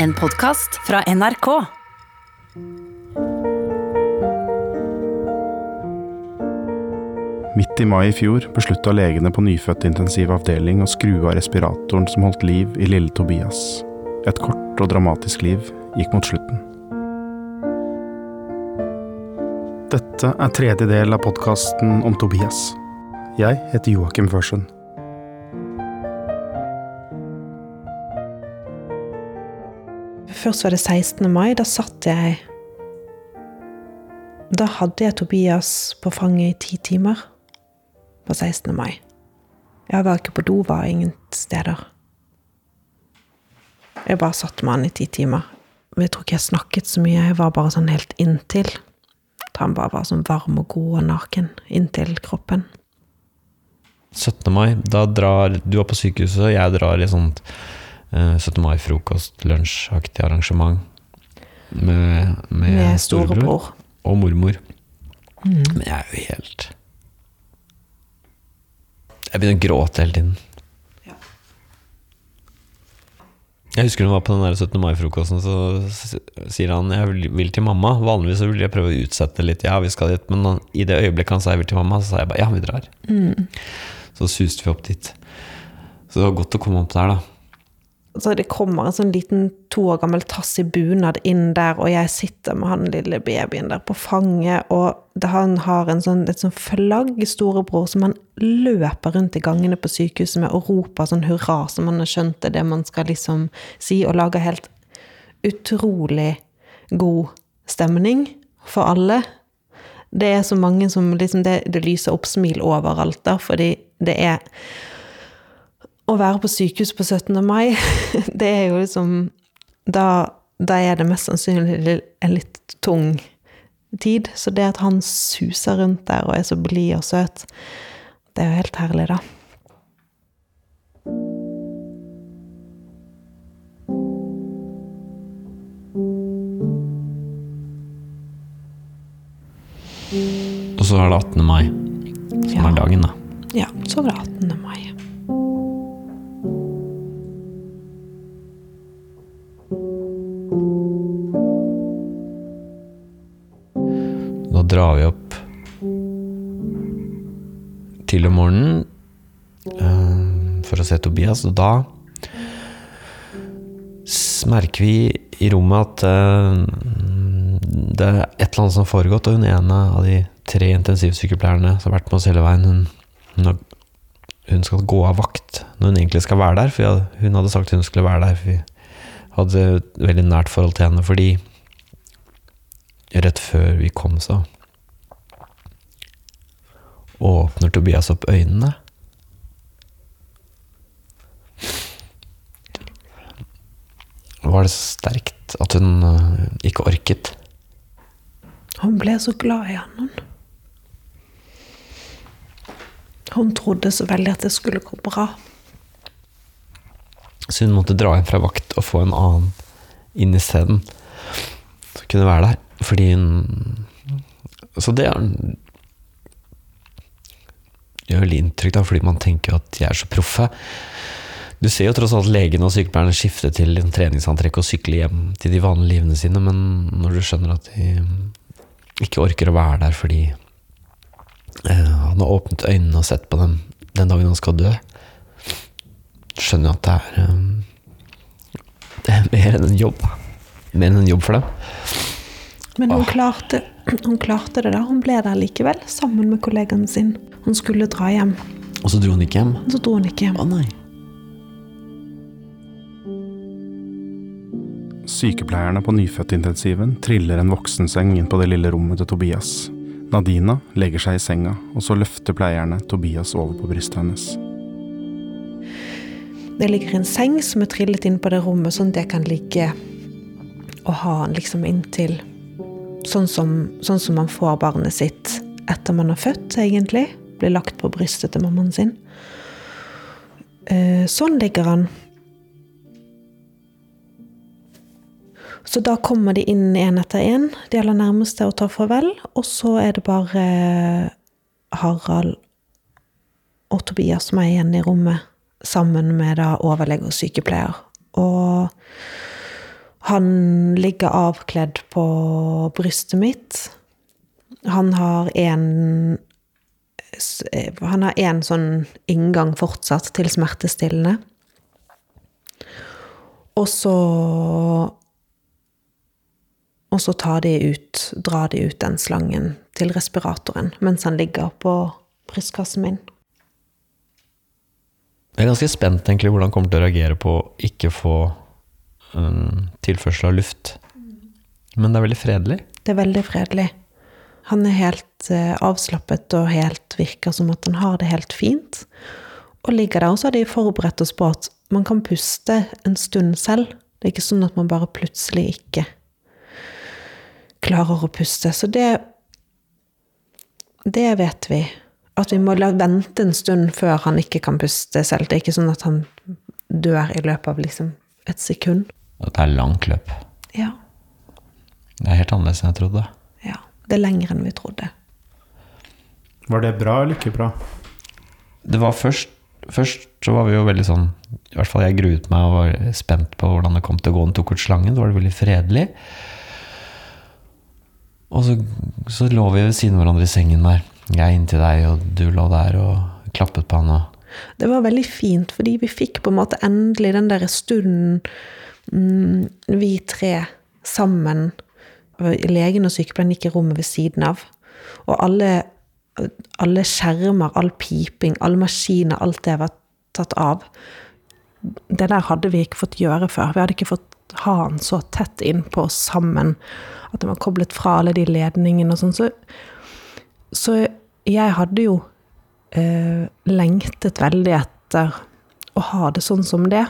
En podkast fra NRK. Midt i mai i fjor beslutta legene på nyfødtintensiv avdeling å skru av respiratoren som holdt liv i lille Tobias. Et kort og dramatisk liv gikk mot slutten. Dette er tredje del av podkasten om Tobias. Jeg heter Joakim Førsund. Først var det 16. mai. Da satt jeg Da hadde jeg Tobias på fanget i ti timer på 16. mai. Jeg var ikke på do, var ingen steder. Jeg bare satt med han i ti timer. Men jeg tror ikke jeg snakket så mye. Jeg var bare sånn helt inntil. Han bare var sånn varm og god og naken inntil kroppen. 17. mai, da drar du er på sykehuset, og jeg drar i sånt 17. mai-frokost, lunsjaktig arrangement med, med, Med storebror storebror. og mormor. Men jeg er jo helt Jeg begynner å gråte hele tiden. Jeg husker hun var på den der 17. mai-frokosten, så sier han jeg vil- til mamma. Vanligvis så vil jeg prøve å utsette litt, ja, vi skal dit, men i det øyeblikket han sa jeg vil til mamma, så sa jeg bare ja, vi drar. Så suste vi opp dit. Så det var godt å komme opp der, da. Så det kommer en sånn liten to år gammel tass i bunad inn der, og jeg sitter med han lille babyen der på fanget, og han har en sånn, et sånn flagg, storebror, som han løper rundt i gangene på sykehuset med og roper sånn hurra, som han har skjønt det det man skal liksom si, og lager helt utrolig god stemning for alle. Det er så mange som liksom det, det lyser opp smil overalt, da, fordi det er å være på sykehus på 17. mai, det er jo liksom Da, da er det mest sannsynlig en litt tung tid. Så det at han suser rundt der og er så blid og søt, det er jo helt herlig, da. Og så er det 18. mai, som Ja. er dagen, da. Ja, så var det 18. mai. Til om morgenen uh, for å se Tobias, og da merker vi i rommet at uh, det er et eller annet som har foregått, og hun ene av de tre intensivsykepleierne som har vært med oss hele veien, hun, hun, hun skal gå av vakt når hun egentlig skal være der, for hun hadde sagt hun skulle være der, for vi hadde et veldig nært forhold til henne, fordi rett før vi kom, så åpner Tobias opp øynene. Var det så sterkt at hun øh, ikke orket? Hun ble så glad i han. Hun. trodde så veldig at det skulle gå bra. Så hun måtte dra hjem fra vakt og få en annen inn i stedet. Som kunne være der. Fordi hun Så det er gjør veldig inntrykk, da, fordi man tenker at de er så proffe. Du ser jo tross alt legene og sykepleierne skifte til en treningsantrekk og sykle hjem til de vanlige livene sine, men når du skjønner at de ikke orker å være der fordi eh, han har åpnet øynene og sett på dem den dagen han skal dø, skjønner jeg at det er eh, Det er mer enn en jobb. Mer enn en jobb for dem. Men hun klarte, hun klarte det, da. Hun ble der likevel, sammen med kollegaen sin. Hun skulle dra hjem, Og så dro hun ikke hjem. så dro hun ikke hjem. Å nei. Sykepleierne på nyfødtintensiven triller en voksenseng inn på det lille rommet til Tobias. Nadina legger seg i senga, og så løfter pleierne Tobias over på brystet hennes. Det ligger en seng som er trillet inn på det rommet, sånn at jeg kan ligge og ha den liksom inntil sånn som, sånn som man får barnet sitt etter man har født, egentlig. Blir lagt på brystet til mammaen sin. Eh, Sånn ligger han. Så da kommer de inn én etter én, de aller nærmeste, og tar farvel. Og så er det bare Harald og Tobias som er igjen i rommet, sammen med da overlege og sykepleier. Og, Han ligger avkledd på brystet mitt. Han har en Han har én sånn inngang fortsatt til smertestillende. Og så Og så tar de ut, drar de ut den slangen til respiratoren mens han ligger på brystkassen min. Jeg er ganske spent egentlig hvordan han kommer til å reagere på å ikke få um, tilførsel av luft. Men det er veldig fredelig. Det er veldig fredelig. Han er helt uh, avslappet og helt virker som at han har det helt fint. Og ligger der. Og så har de forberedt oss på at man kan puste en stund selv. Det er ikke sånn at man bare plutselig ikke klarer å puste. Så det Det vet vi. At vi må vente en stund før han ikke kan puste selv. Det er ikke sånn at han dør i løpet av liksom et sekund. Og det er langt løp. Ja. Det er helt annerledes enn jeg trodde. ja. Det er lenger enn vi trodde. Var det bra eller ikke bra? Det var først Først så var vi jo veldig sånn I hvert fall jeg gruet meg og var spent på hvordan det kom til å gå. Han tok ut slangen, Da var det veldig fredelig. Og så, så lå vi ved siden av hverandre i sengen der. Jeg inntil deg, og du lå der og klappet på han. Og Det var veldig fint, fordi vi fikk på en måte endelig den der stunden vi tre sammen Legen og sykepleieren gikk i rommet ved siden av. Og alle, alle skjermer, all piping, alle maskiner, alt det var tatt av. Det der hadde vi ikke fått gjøre før. Vi hadde ikke fått ha han så tett innpå oss sammen. At det var koblet fra alle de ledningene og sånn. Så, så jeg hadde jo eh, lengtet veldig etter å ha det sånn som det.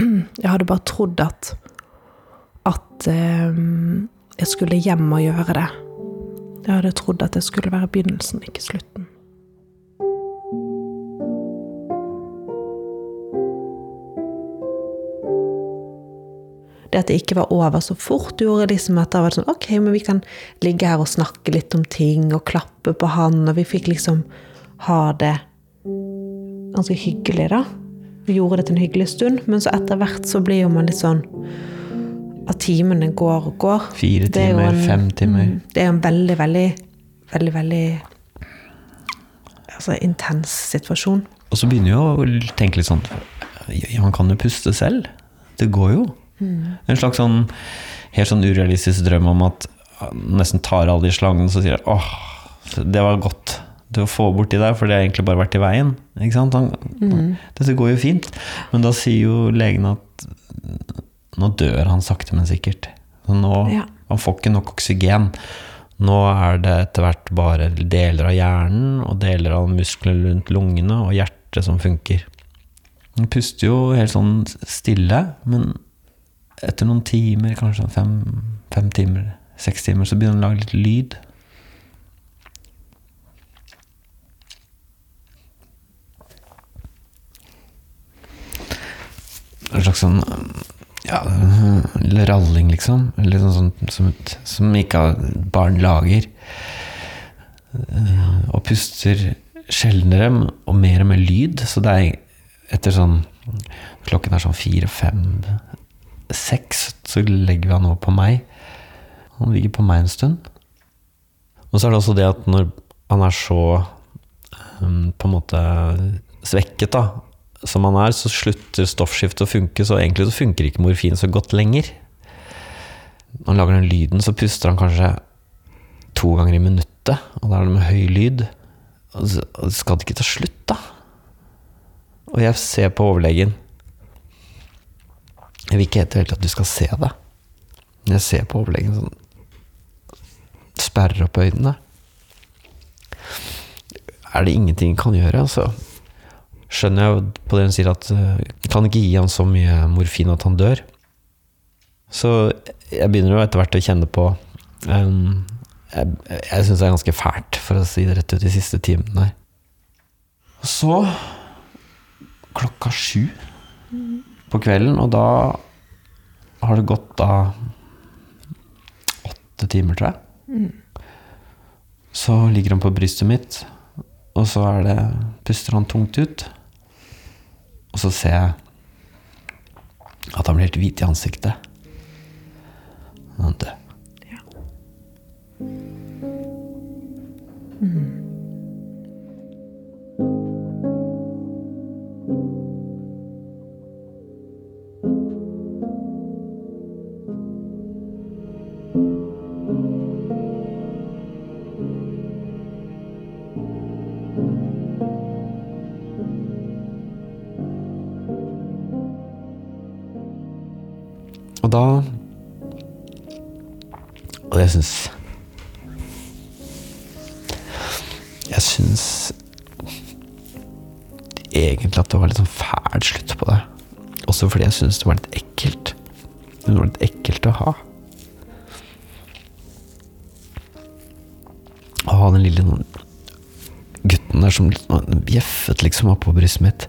Jeg hadde bare trodd at at eh, jeg skulle hjem og gjøre det. Jeg hadde trodd at det skulle være begynnelsen, ikke slutten. Det at det ikke var over så fort, gjorde liksom at det var sånn Ok, men vi kan ligge her og snakke litt om ting og klappe på han, og vi fikk liksom ha det ganske hyggelig, da. Vi gjorde det til en hyggelig stund, men så etter hvert så blir jo man litt sånn at timene går og går. fire er timer, en- fem timer. Mm, Det er jo en veldig, veldig, veldig, veldig altså, intens situasjon. Og så begynner jo å tenke litt sånn Ja, han kan jo puste selv. Det går jo. En slags sånn helt sånn urealistisk drøm om at han nesten tar alle de slangene så sier jeg, åh, det var godt til å få bort de der, for det har egentlig bare vært i veien. Ikke sant? Han, Dette går jo fint. Men da sier jo legen at nå dør han sakte, men sikkert. Så nå, Ja. Han får ikke nok oksygen. Nå er det etter hvert bare deler av hjernen og deler av musklene rundt lungene og hjertet som funker. Han puster jo helt sånn stille, men etter noen timer, kanskje fem, fem timer, seks timer, så begynner han å lage litt lyd. En slags sånn ja, eller ralling, liksom. Eller sånn, sånn som, et, som ikke barn lager. Eh, Og puster sjeldnere og mer og mer lyd. Så det er etter sånn Klokken er sånn fire, fem, seks, så legger vi han over på meg. Han ligger på meg en stund. Og så er det også det at når han er så um, på en måte svekket, da, som han er, så slutter stoffskiftet å funke, så egentlig så funker ikke morfin så godt lenger. Når han lager den lyden, så puster han kanskje to ganger i minuttet, og da er det med høy lyd. Og så skal det ikke ta slutt, da? Og jeg ser på overlegen. Jeg vil ikke helt at du skal se det. Men jeg ser på overlegen sånn Sperrer opp øynene. Er det ingenting jeg kan gjøre, altså? Skjønner jeg på det hun sier at jeg kan ikke gi han så mye morfin at han dør. Så jeg begynner jo etter hvert å kjenne på um, Jeg, jeg syns det er ganske fælt, for å si det rett ut, de siste timene her. Og så, klokka sju på kvelden, og da har det gått da åtte timer, tror jeg. Så ligger han på brystet mitt, og så er det, puster han tungt ut. Og så ser jeg At han blir helt hvit i ansiktet. Han død. Og syns Jeg syns egentlig at det var litt sånn fæl slutt på det. Også fordi jeg syns det var litt ekkelt. Det var litt ekkelt å ha. Å ha den lille sånn gutten der som liksom bjeffet liksom oppå brystet mitt.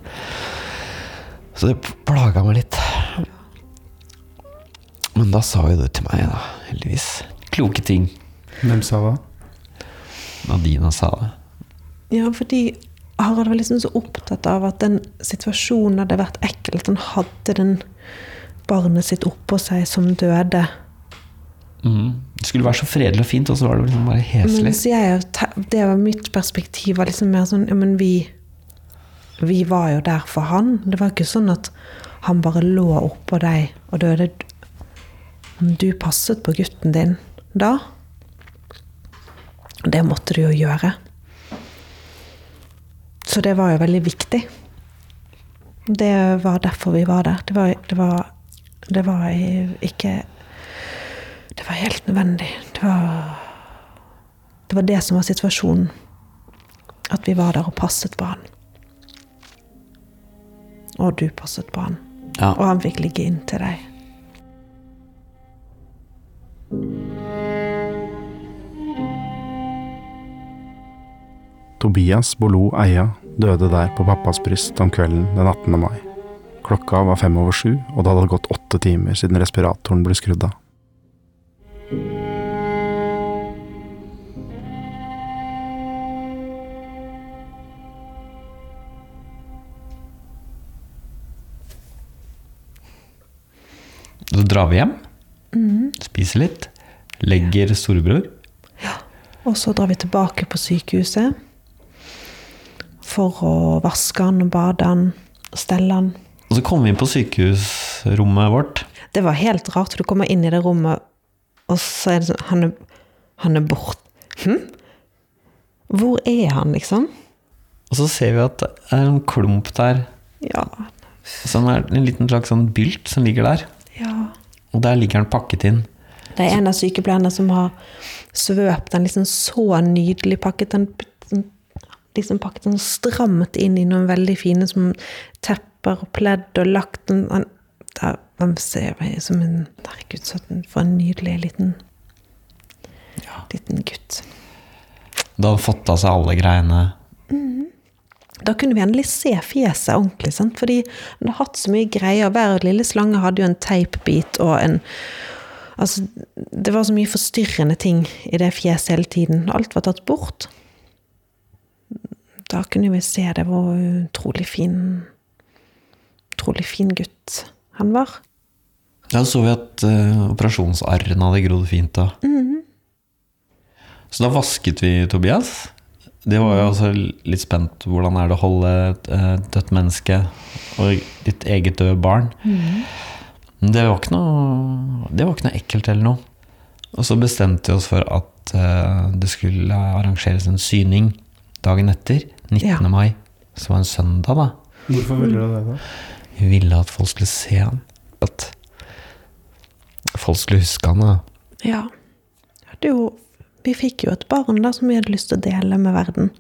Så det plaga meg litt. Men da sa jo du til meg, da, heldigvis, kloke ting. Hvem sa hva? Nadina sa det. Ja, fordi Harald var liksom så opptatt av at den situasjonen hadde vært ekkel. At han hadde den barnet sitt oppå seg som døde. Det skulle være så fredelig og fint, og så var det liksom bare heslig. Mens jeg, det var mitt perspektiv var liksom mer sånn Ja, men vi Vi var jo der for han. Det var ikke sånn at han bare lå oppå deg og døde. Men Du passet på gutten din da. Det måtte du jo gjøre. Så det var jo veldig viktig. Det var derfor vi var der. Det var, det var, det var ikke Det var helt nødvendig. Det var, det var det som var situasjonen. At vi var der og passet på han. Og du passet på han. Ja. Og han fikk ligge inntil deg. Tobias Bolo Eia døde der på pappas bryst om kvelden den 18. mai. Klokka var fem over sju, og det hadde gått åtte timer siden respiratoren ble skrudd av. Så drar vi hjem, spiser litt, legger storebror. Ja. Og så drar vi tilbake på sykehuset for å vaske han og bade han og stelle han. Og så kom vi inn på sykehusrommet vårt. Det var helt rart. for Du kommer inn i det rommet, og så er det sånn Han er, han er bort. Hm? Hvor er han, liksom? Og så ser vi at det er en klump der, Ja. som er en liten slags sånn bylt som ligger der. ja. Og der ligger han pakket inn. Det er en av sykepleierne som har svøpt den liksom så nydelig pakket den liksom pakket den strammet inn i noen veldig fine som tepper og pledd og lagt den han, der, Han ser meg som en Herregud, for en nydelig liten liten gutt. Da har han fått av seg alle greiene. Da kunne vi endelig se fjeset ordentlig, sant? fordi han hadde hatt så mye greier. Hver lille slange hadde jo en teipbit og en Altså, det var så mye forstyrrende ting i det fjeset hele tiden. Alt var tatt bort. Da kunne vi se det hvor utrolig fin Utrolig fin gutt han var. Da så vi at uh, operasjonsarren hadde grodd fint. da. Så da vasket vi Tobias. Det var jo også litt spent hvordan er det å holde et eh, dødt menneske og ditt eget døde barn. Men det var, ikke noe, det var ikke noe ekkelt eller noe. Og så bestemte vi oss for at eh, det skulle arrangeres en syning dagen etter, 19. Ja. mai. Så var en søndag, da. Hvorfor ville du det, da? Vi ville at folk skulle se han. At folk skulle huske han. da. Ja. Det er jo, vi fikk jo et barn da som vi hadde lyst til å dele med verden.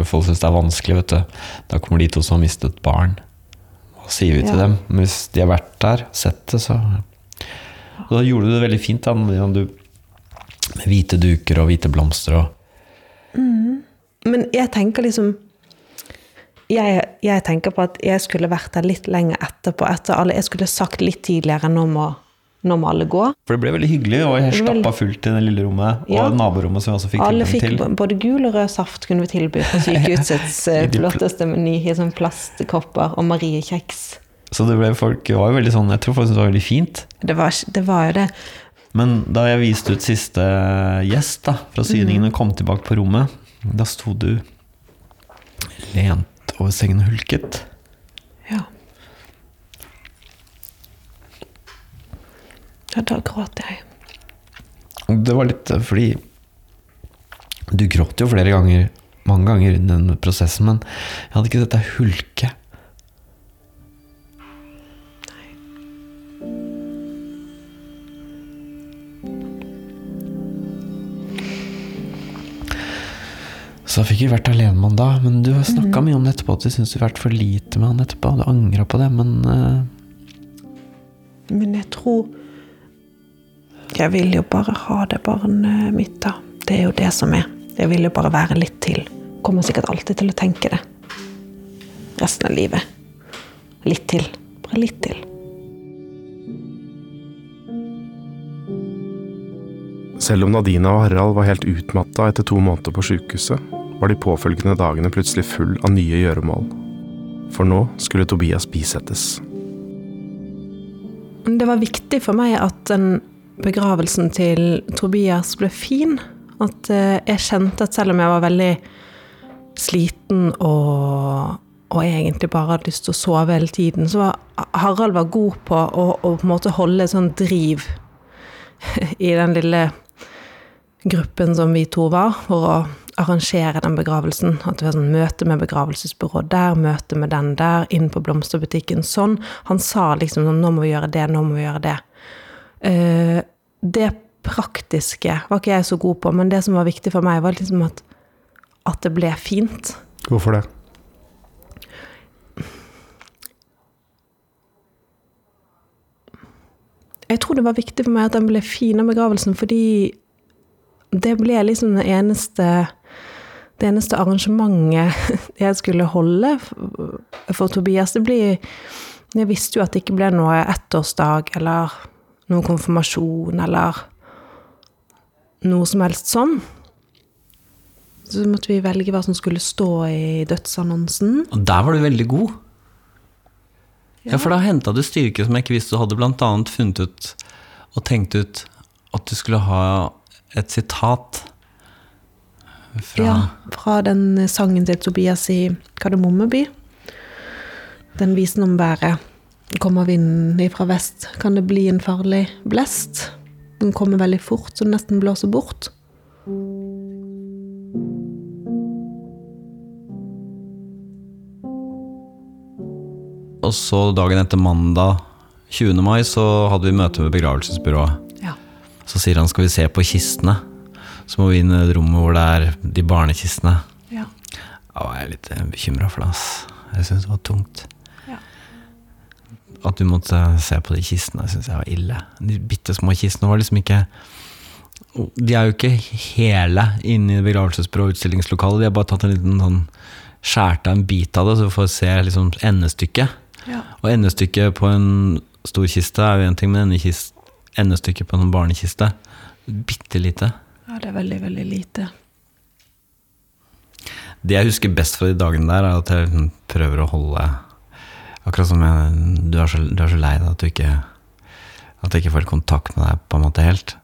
Folk syns det er vanskelig, vet du. Da kommer de to som har mistet barn. Hva sier vi til dem? Men hvis de har vært der, sett det, så Og da gjorde du det veldig fint, da. du- Med hvite duker og hvite blomster og Men jeg tenker liksom jeg, jeg tenker på at jeg skulle vært der litt lenger etterpå. Etter alle, jeg skulle sagt litt tidligere nå må, nå må alle gå. For det ble veldig hyggelig, og jeg stappa fullt i det lille rommet. Ja. Og naborommet som vi også fikk Alle tilgang fikk til. både gul og rød saft kunne vi tilby på sykehusets eh, flotteste meny i sånn plastkopper og Marie-kjeks. Så det ble folk det var jo veldig sånn Jeg tror folk syntes det var veldig fint. Det var, det var jo det. Men da jeg viste ut siste gjest da, fra syningen og kom tilbake på rommet, da sto du lent over sengen og hulket. Ja. Ja, da gråt jeg. Det var litt eh, fordi Du gråt jo flere ganger, mange ganger i den prosessen, men jeg hadde ikke sett deg Så da fikk vi vært alene med han da, men du har snakka mye om det etterpå, at du syns du har vært for lite med han etterpå, du angra på det, men uh... Men jeg tror Jeg vil jo bare ha det barnet mitt, da. Det er jo det som er. Jeg vil jo bare være litt til. Kommer sikkert alltid til å tenke det. Resten av livet. Litt til. Bare litt til. Selv om Nadina og Harald var helt utmatta etter to måneder på sjukehuset, var de påfølgende dagene plutselig full av nye gjøremål. For nå skulle Tobias bisettes. Det var viktig for meg at den begravelsen til Tobias ble fin. At eh, jeg kjente at selv om jeg var veldig sliten og, og egentlig bare hadde lyst til å sove hele tiden, så var Harald var god på å, å på en måte holde sånn driv i den lille gruppen som vi to var, for å arrangere den begravelsen. At det var sånn møte med begravelsesbyrå der, møte med den der, inn på blomsterbutikken sånn. Han sa liksom sånn 'nå må vi gjøre det, nå må vi gjøre det'. Uh, det praktiske var ikke jeg så god på, men det som var viktig for meg, var liksom at, at det ble fint. Hvorfor det? Jeg tror det var viktig for meg at den ble fin, av begravelsen, fordi det ble liksom det eneste det eneste arrangementet jeg skulle holde for Tobias. Det blir Jeg visste jo at det ikke ble noe ettårsdag eller noen konfirmasjon eller noe som helst sånn. Så måtte vi velge hva som skulle stå i dødsannonsen. Og der var du veldig god. Ja, for da henta du styrke som jeg ikke visste du hadde, annet funnet ut og tenkt ut at du skulle ha et sitat fra Ja, fra den sangen til Tobias i Kardemommeby. Den visen om været. Kommer vinden ifra vest, kan det bli en farlig blest. Den kommer veldig fort, så den nesten blåser bort. Og så dagen etter mandag 20. mai så hadde vi møte med begravelsesbyrået. Ja. Så sier han skal vi se på kistene. Så må vi inn i det rommet hvor det er de barnekistene. Ja. Da var jeg litt bekymra for det. ass. Jeg syntes det var tungt. Ja. At du måtte se på de kistene, syns jeg var ille. De bitte små kistene var liksom ikke De er jo ikke hele inne i begravelsesbyrå og utstillingslokalet. De har bare tatt en liten sånn av en bit av det, så du får se liksom endestykket. Ja. Og endestykket på en stor kiste er jo én ting, men endestykket på en barnekiste bitte lite. Ja, det er veldig, veldig lite. Det jeg husker best fra de dagene der, er at jeg liksom prøver å holde Akkurat som jeg, du, er så, du er så lei deg at du ikke At jeg ikke får kontakt med deg på en måte helt.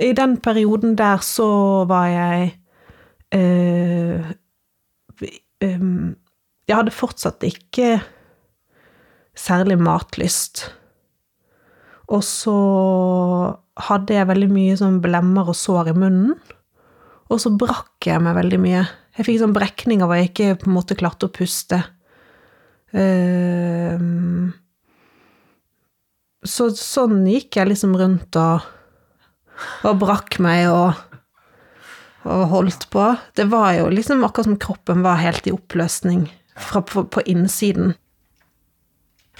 I den perioden der så var jeg øh, øh, Jeg hadde fortsatt ikke særlig matlyst. Og så hadde jeg veldig mye sånn blemmer og sår i munnen. Og så brakk jeg meg veldig mye. Jeg fikk sånn brekninger hvor jeg ikke på en måte klarte å puste. Ehm, så sånn gikk jeg liksom rundt og, og brakk meg og, og holdt på. Det var jo liksom akkurat som kroppen var helt i oppløsning fra, på, på innsiden.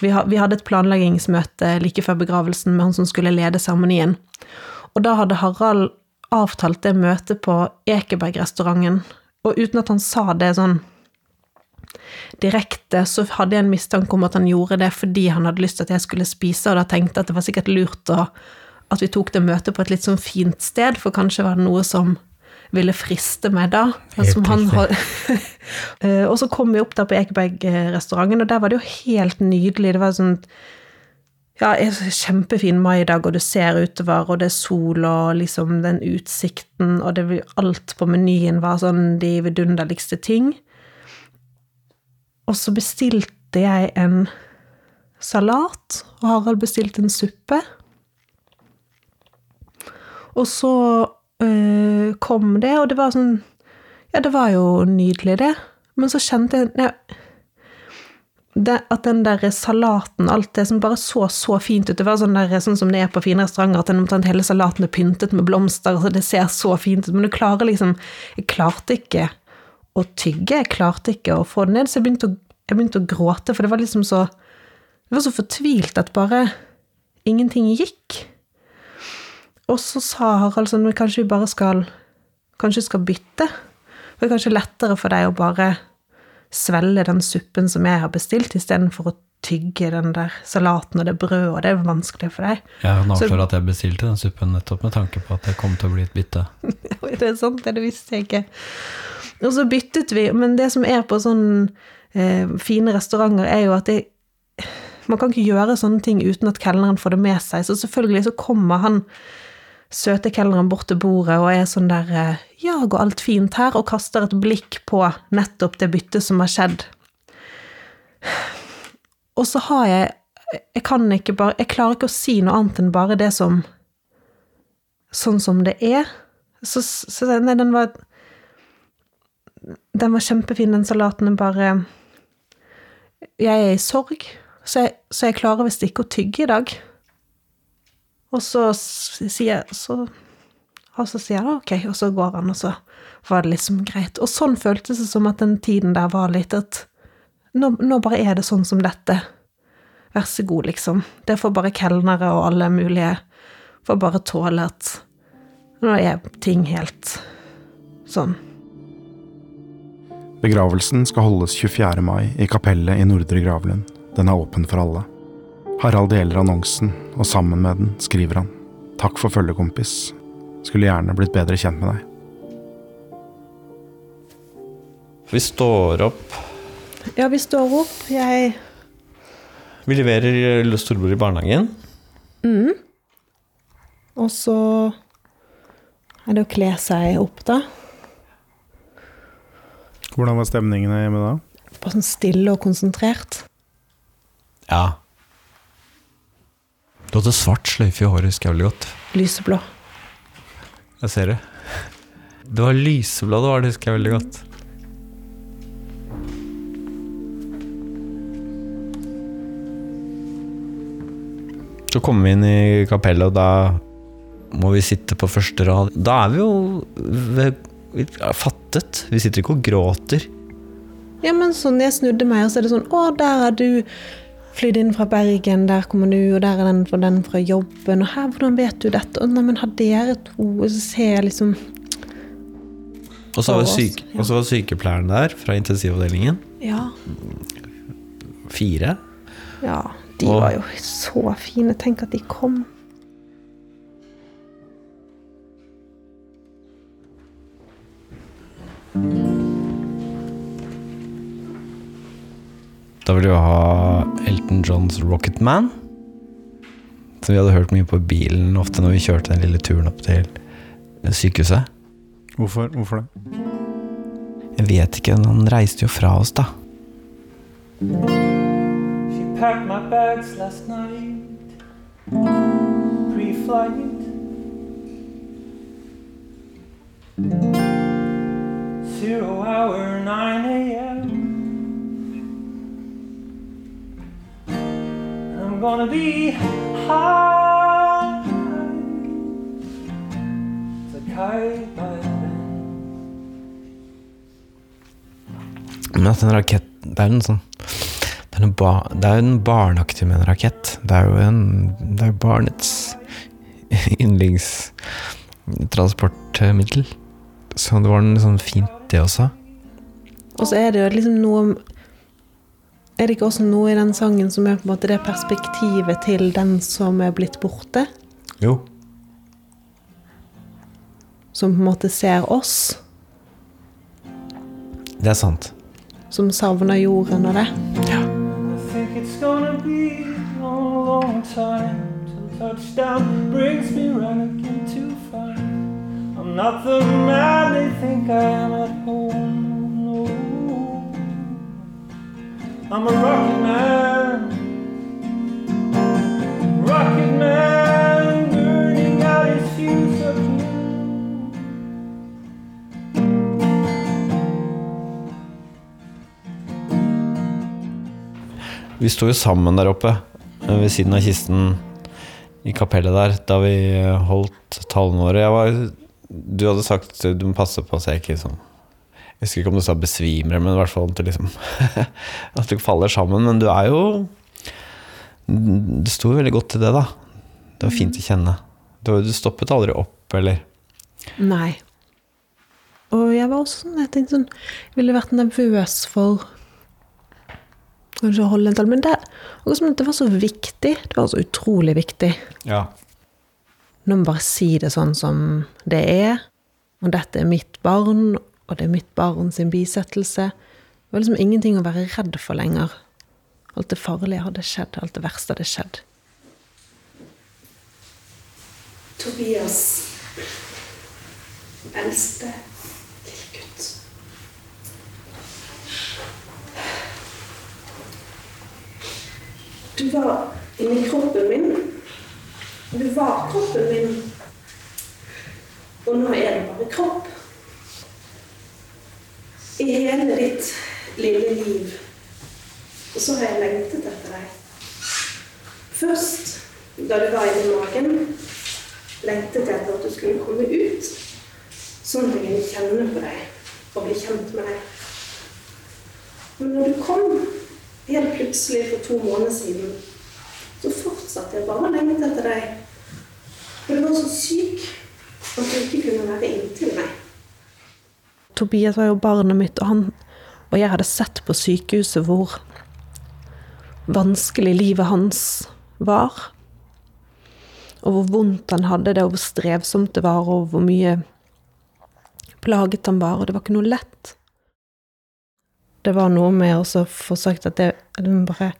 Vi, ha, vi hadde et planleggingsmøte like før begravelsen med han som skulle lede seremonien. Og da hadde Harald avtalt det møtet på Ekeberg-restauranten. Og uten at han sa det sånn direkte, så hadde jeg en mistanke om at han gjorde det fordi han hadde lyst til at jeg skulle spise, og da tenkte jeg at det var sikkert lurt å, at vi tok det møtet på et litt sånn fint sted, for kanskje var det noe som ville friste meg da. Eh, og så kom vi opp der på Ekeberg-restauranten, og der var det jo helt nydelig. Det var sånn ja, kjempefin maidag, og du ser utover, og det er sol, og liksom den utsikten, og det, alt på menyen var sånn de vidunderligste ting. Og så bestilte jeg en salat, og Harald bestilte en suppe. Og så øh, kom det, og det var sånn Ja, det var jo nydelig, det. Men så kjente jeg ja, det, At den der salaten, alt det som bare så så fint ut Det var sånn, der, sånn som det er på fine restauranter, at den, hele salaten er pyntet med blomster, så det ser så fint ut. Men du klarer liksom Jeg klarte ikke å tygge, jeg klarte ikke å få det ned, så jeg begynte å, jeg begynte å gråte, for det var liksom så Det var så fortvilt at bare ingenting gikk. Og så sa Harald sånn, men kanskje vi bare skal Kanskje skal bytte? For det er kanskje lettere for deg å bare svelge den suppen som jeg har bestilt, istedenfor å tygge den der salaten og det brødet, og det er vanskelig for deg. Jeg kan Så- avsløre at jeg bestilte den suppen nettopp med tanke på at det kom til å bli et bytte. Det er sant, det visste jeg ikke. Og så byttet vi, men det som er på sånne eh, fine restauranter, er jo at det, man kan ikke gjøre sånne ting uten at kelneren får det med seg. Så selvfølgelig så kommer han søte kelneren bort til bordet og er sånn der eh, Ja, går alt fint her? Og kaster et blikk på nettopp det byttet som har skjedd. Og så har jeg Jeg kan ikke bare Jeg klarer ikke å si noe annet enn bare det som Sånn som det er. Så, så nei, den var Den var kjempefin, den salaten. Den bare Jeg er i sorg, så jeg, så jeg klarer visst ikke å tygge i dag. Og så sier så, Og så sier jeg ok, og så går han, og så var det liksom greit. Og sånn føltes det som at den tiden der var litt at nå, nå bare er det sånn som dette. Vær så god, liksom. Det får bare kelnere og alle mulige får bare tåle at nå er ting helt sånn. Begravelsen skal holdes 24. mai i kapellet i Nordre Gravlund. Den er åpen for alle. Harald deler annonsen, og sammen med den skriver han Takk for følget, kompis. Skulle gjerne blitt bedre kjent med deg. Vi står opp. Ja, vi står opp. Jeg Vi leverer storebror i barnehagen. Og så er det å kle seg opp, da. Hvordan var stemningen hjemme da? Bare sånn stille og konsentrert. Ja. Du hadde svart sløyfe i håret, husker jeg veldig godt. Lyseblå. Jeg ser det. Det var lyseblå, det var det, husker jeg veldig godt. Så kommer vi inn i kapellet, og da må vi sitte på første rad. Da er vi jo ved, vi er fattet. Vi sitter ikke og gråter. Ja, men sånn, jeg snudde meg, og så er det sånn Å, der er du flydd inn fra Bergen, der kommer du, og der er den fra, den fra jobben, og her, hvordan vet du dette? Og nei, men har dere to Og så ser jeg liksom Og så var, syke, ja. var sykepleieren der fra intensivavdelingen. Ja. Fire. Ja, de Og- var jo så fine. Tenk at de kom. Da vil du ha Elton Johns Rocketman. Som vi hadde hørt mye på bilen ofte når vi kjørte den lille turen opp til sykehuset. Hvorfor, Hvorfor det? Jeg vet ikke, men han reiste jo fra oss, da. She packed my bags last night, pre-flight. Zero hour, 9 a.m. gonna be high a kite by then. Men at en rakett Det er jo sånn Det er, ba, det er jo en barneaktig med en rakett. Det er jo en Det er barnets yndlingstransportmiddel. Så det var en sånn fint, det også. Og så er det jo liksom noe Er det ikke også noe i den sangen som er på en måte det perspektivet til den som er blitt borte? Jo. som på en måte ser oss, Det er sant. som savner jorden og det. I think it's gonna be a long time till touchdown brings me right again to find I'm not the man they think I am at home. I'm a rocket man, rocket man, burning out his fuse of blue. Vi sto jo sammen der oppe eh, ved siden av kisten i kapellet der da vi eh, holdt tallene våre. Var, du hadde sagt du må passe på så jeg ikke sånn Jeg husker ikke om du sa besvimer, men i hvert fall at du liksom At du faller sammen. Men du er jo Du sto veldig godt til det, da. Det var fint å kjenne. Du, du stoppet aldri opp, eller? Nei. Og jeg var også sånn, jeg tenkte sånn, jeg ville vært nervøs for kanskje å holde en tale, men det, det var så viktig, det var så utrolig viktig. Ja. Nå må bare si det sånn som det er, og dette er mitt barn, og det er mitt barn sin bisettelse. Det var liksom ingenting å være redd for lenger. Alt det farlige hadde skjedd, alt det verste hadde skjedd. Tobias, eldste lille gutt. Du var inni kroppen min. Du var kroppen min. Og nå er det bare kropp. I hele ditt lille liv. Og så har jeg lengtet etter deg. Først, da du var inni magen, lengtet jeg etter at du skulle komme ut, sånn at jeg kunne kjenne på deg og bli kjent med deg. Men når du kom, helt plutselig for to måneder siden, så fortsatte jeg bare å lengte etter deg. For du var så syk at du ikke kunne være inntil meg. Tobias var jo barnet mitt, og, han, og jeg hadde sett på sykehuset hvor vanskelig livet hans var. Og hvor vondt han hadde det, og hvor strevsomt det var, og hvor mye plaget han var. Og det var ikke noe lett. Det var noe med å få sagt at det, det bare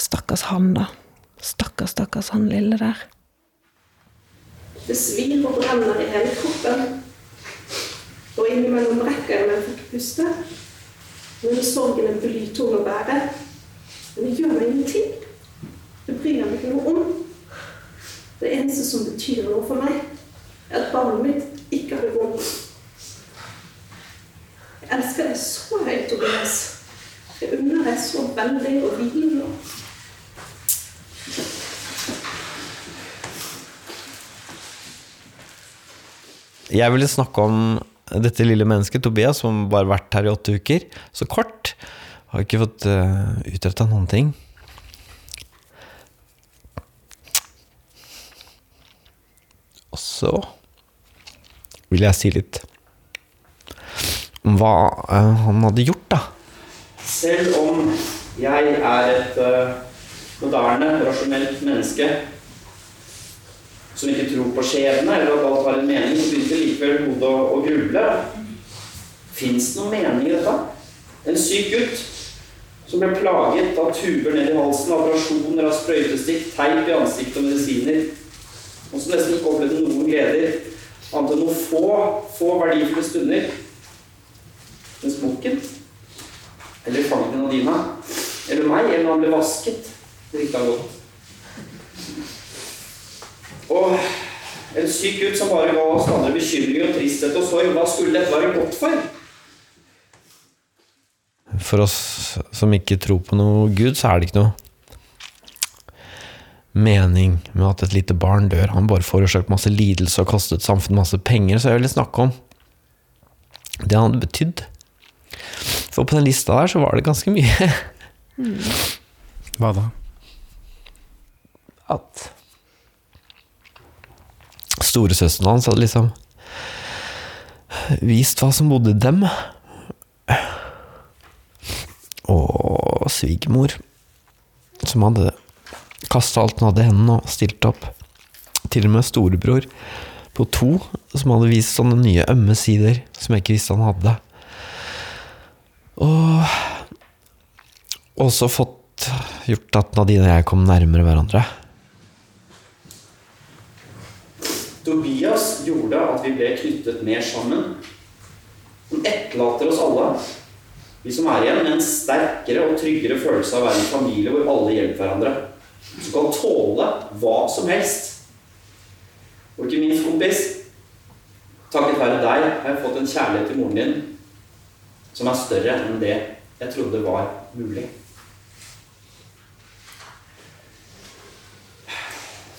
Stakkars han, da. Stakkars, stakkars han lille der. Det svir og brenner i hele kroppen. Og innimellom rekker jeg meg for ikke puste. Når sorgen er blytung å bære. Men det gjør meg ingenting. Det bryr jeg meg ikke noe om. Det eneste som betyr noe for meg, er at barnet mitt ikke har det vondt. Jeg elsker deg så høyt, Tobias. Jeg unner deg så veldig å hvile nå. Jeg ville snakke om dette lille mennesket, Tobias, som bare har vært her i åtte uker. Så kort. Har ikke fått uh, utretta noen ting. Og så vil jeg si litt om hva uh, han hadde gjort, da. Selv om jeg er et uh, moderne, rasjonelt menneske som ikke tror på skjebne, eller at alt har en mening, så begynte likevel hodet å, å gruble. Fins det noen mening i dette? En syk gutt som ble plaget av tuber ned i halsen, operasjoner, av sprøytestikk, teip i ansiktet og medisiner, og som nesten ikke opplevde noen gleder, annet enn noen få, få verdifulle stunder. Mens bukken, eller fangen av dina, eller meg, eller når han ble vasket, drikka godt. Og en syk gutt som bare ga oss andre bekymringer og tristhet og sorg, hva skulle dette være godt for? For oss som ikke tror på noe Gud, så er det ikke noe mening med at et lite barn dør. Han bare forårsaket masse lidelse og kostet samfunnet masse penger. Så jeg ville snakke om det han hadde betydd. For på den lista der så var det ganske mye. Hva da? At storesøsteren hans hadde liksom vist hva som bodde i dem. Og svigermor, som hadde kasta alt hun hadde i hendene og stilt opp. Til og med storebror på to som hadde vist sånne nye ømme sider som jeg ikke visste han hadde. Og også fått gjort at Nadine og jeg kom nærmere hverandre. Tobias gjorde at vi ble knyttet mer sammen. Han etterlater oss alle, vi som er igjen, med en sterkere og tryggere følelse av å være en familie hvor alle hjelper hverandre. Som kan tåle hva som helst. Og ikke minst, kompis, takket være deg har jeg fått en kjærlighet til moren din som er større enn det jeg trodde var mulig.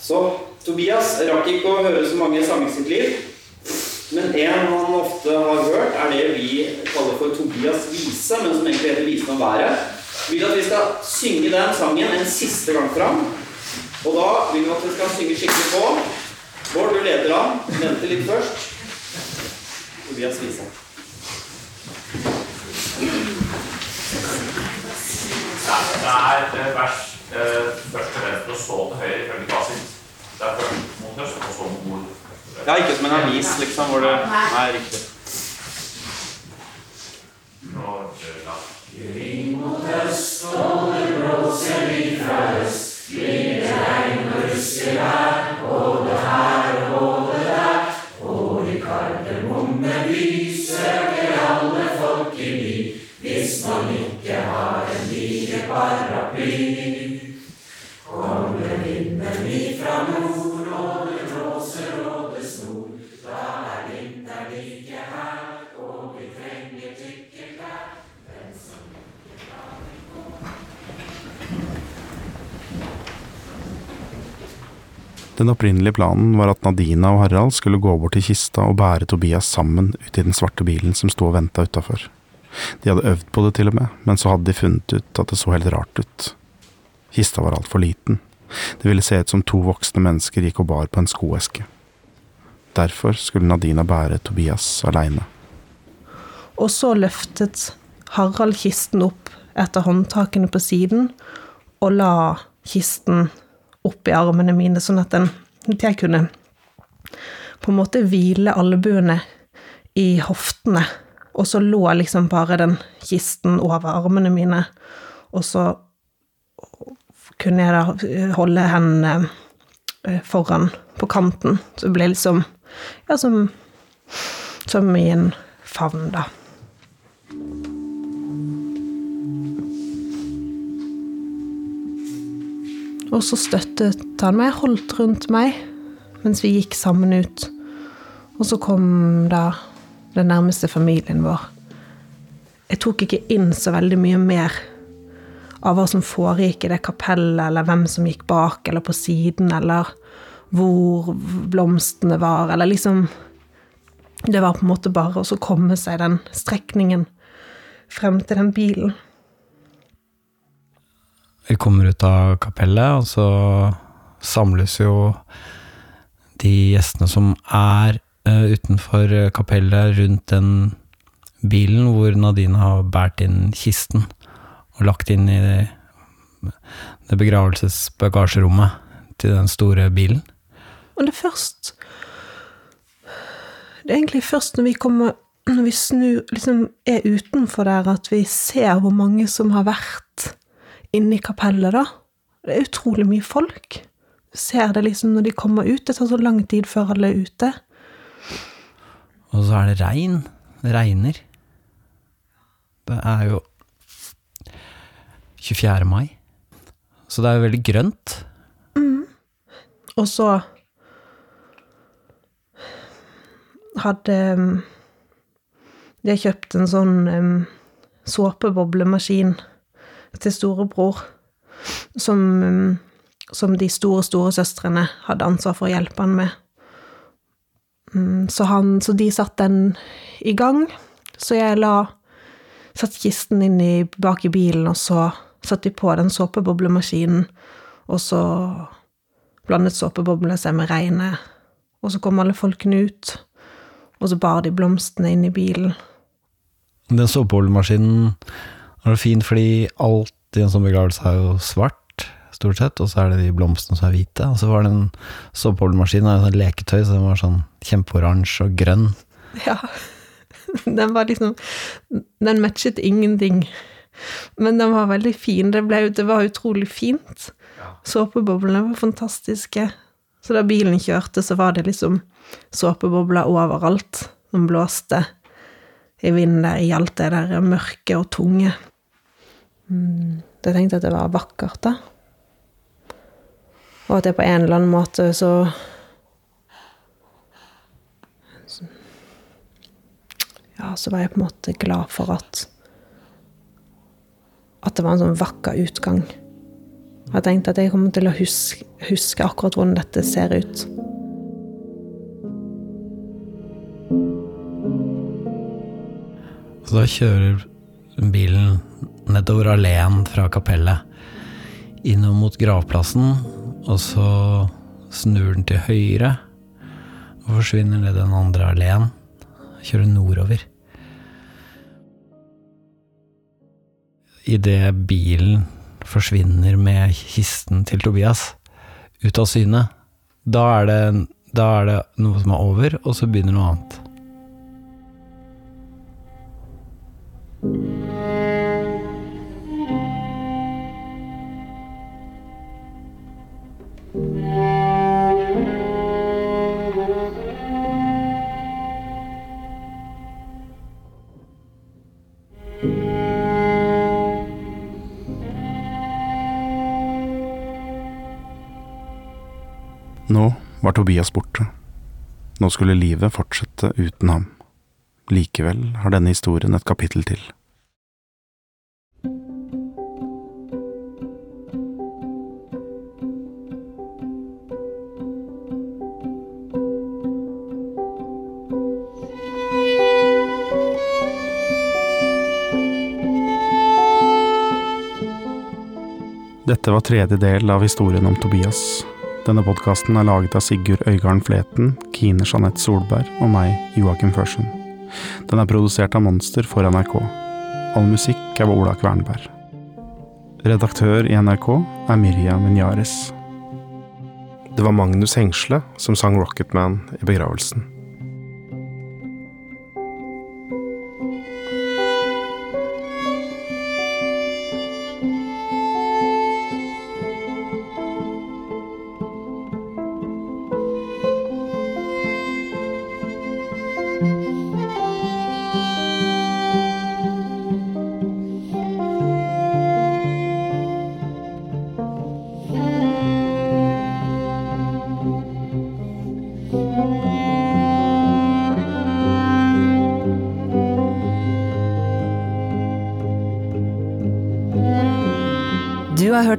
Så Tobias rakk ikke å høre så mange sanger i sitt liv. Men en han ofte har hørt, er det vi kaller for Tobias vise, men som egentlig heter Visen om været. Vil at vi skal synge den sangen en siste gang fram. Og da vil vi at vi skal synge skikkelig på. Bård, du leder an. Vente litt først. Tobias vise. Det er eh, vers eh, først til fremst og så til høyre ifølge fasit. Det er først mot øst og så mot nord. Ja, ikke som en avis, liksom, hvor det Nei, riktig. Og, eh, ja. Den opprinnelige planen var at Nadina og Harald skulle gå bort til kista og bære Tobias sammen ut i den svarte bilen som sto og venta utafor. De hadde øvd på det til og med, men så hadde de funnet ut at det så helt rart ut. Kista var altfor liten. Det ville se ut som to voksne mennesker gikk og bar på en skoeske. Derfor skulle Nadina bære Tobias aleine. Og så løftet Harald kisten opp etter håndtakene på siden, og la kisten opp i armene mine, sånn at, den, at jeg kunne på en måte hvile albuene i hoftene. Og så lå liksom bare den kisten over armene mine, og så kunne jeg da holde hendene eh, foran på kanten. Så det ble liksom Ja, som, som i en favn, da. Og så støttet han meg, holdt rundt meg, mens vi gikk sammen ut. Og så kom da den nærmeste familien vår. Jeg tok ikke inn så veldig mye mer av hva som foregikk i det kapellet, eller hvem som gikk bak eller på siden, eller hvor blomstene var, eller liksom Det var på en måte bare å komme seg den strekningen frem til den bilen. Vi kommer ut av kapellet, og så samles jo de gjestene som er eh, utenfor kapellet, rundt den bilen hvor Nadine har båret inn kisten og lagt inn i det begravelsesbagasjerommet til den store bilen. Men det er først Det er egentlig først når vi kommer Når vi snur, liksom er utenfor der, at vi ser hvor mange som har vært inne i kapellet, da. Det er utrolig mye folk. Du ser det liksom når de kommer ut. Det tar så lang tid før alle er ute. Og så er det regn. Det regner. Det er jo 24. mai. Så det er jo veldig grønt. Og så hadde De har kjøpt en sånn um, såpeboblemaskin til storebror, som, um, som de store storesøstrene hadde ansvar for å hjelpe han med. Mm, Så, han, så de satte den i gang, så jeg la Satt kisten inn i, bak i bilen, og så satte de på den såpeboblemaskinen, og så blandet såpeboblene seg med regnet, og så kom alle folkene ut, og så bar de blomstene inn i bilen. Den såpehullmaskinen er jo fin fordi alt i en sånn begravelse er jo svart. stort sett, og så er det de blomstene som er hvite. Og så var det en såpeboblemaskin, av sånn leketøy, så den var sånn kjempeoransje og grønn. Ja. Den var liksom Den matchet ingenting. Men den var veldig fin. Det, ble, det var utrolig fint. Såpeboblene var fantastiske. Så da bilen kjørte, så var det liksom såpebobler overalt som blåste i vinden der, i alt det der mørke og tunge. Jeg tenkte at det var vakkert, da. Og at det på en eller annen måte så Ja, så var jeg på en måte glad for at At det var en sånn vakker utgang. Jeg tenkte at jeg kommer til å huske, huske akkurat hvordan dette ser ut. Så da kjører bilen nedover alleen fra kapellet, innom mot gravplassen, og så snur den til høyre og forsvinner ned den andre alleen. Kjører nordover. Idet bilen forsvinner med kisten til Tobias ut av syne, da er det, da er det noe som er over, og så begynner noe annet. Var borte. Nå skulle livet fortsette uten ham. Likevel har denne historien et kapittel til. Dette var tredje del av historien om Tobias. Denne podkasten er laget av Sigurd Øygarden Fleten, Kine Jeanette Solberg og meg, Joakim Førsund. Den er produsert av Monster for NRK. All musikk er ved Ola Kvernberg. Redaktør i NRK er Mirja Minyares. Det var Magnus Hengsle som sang Rocketman i begravelsen.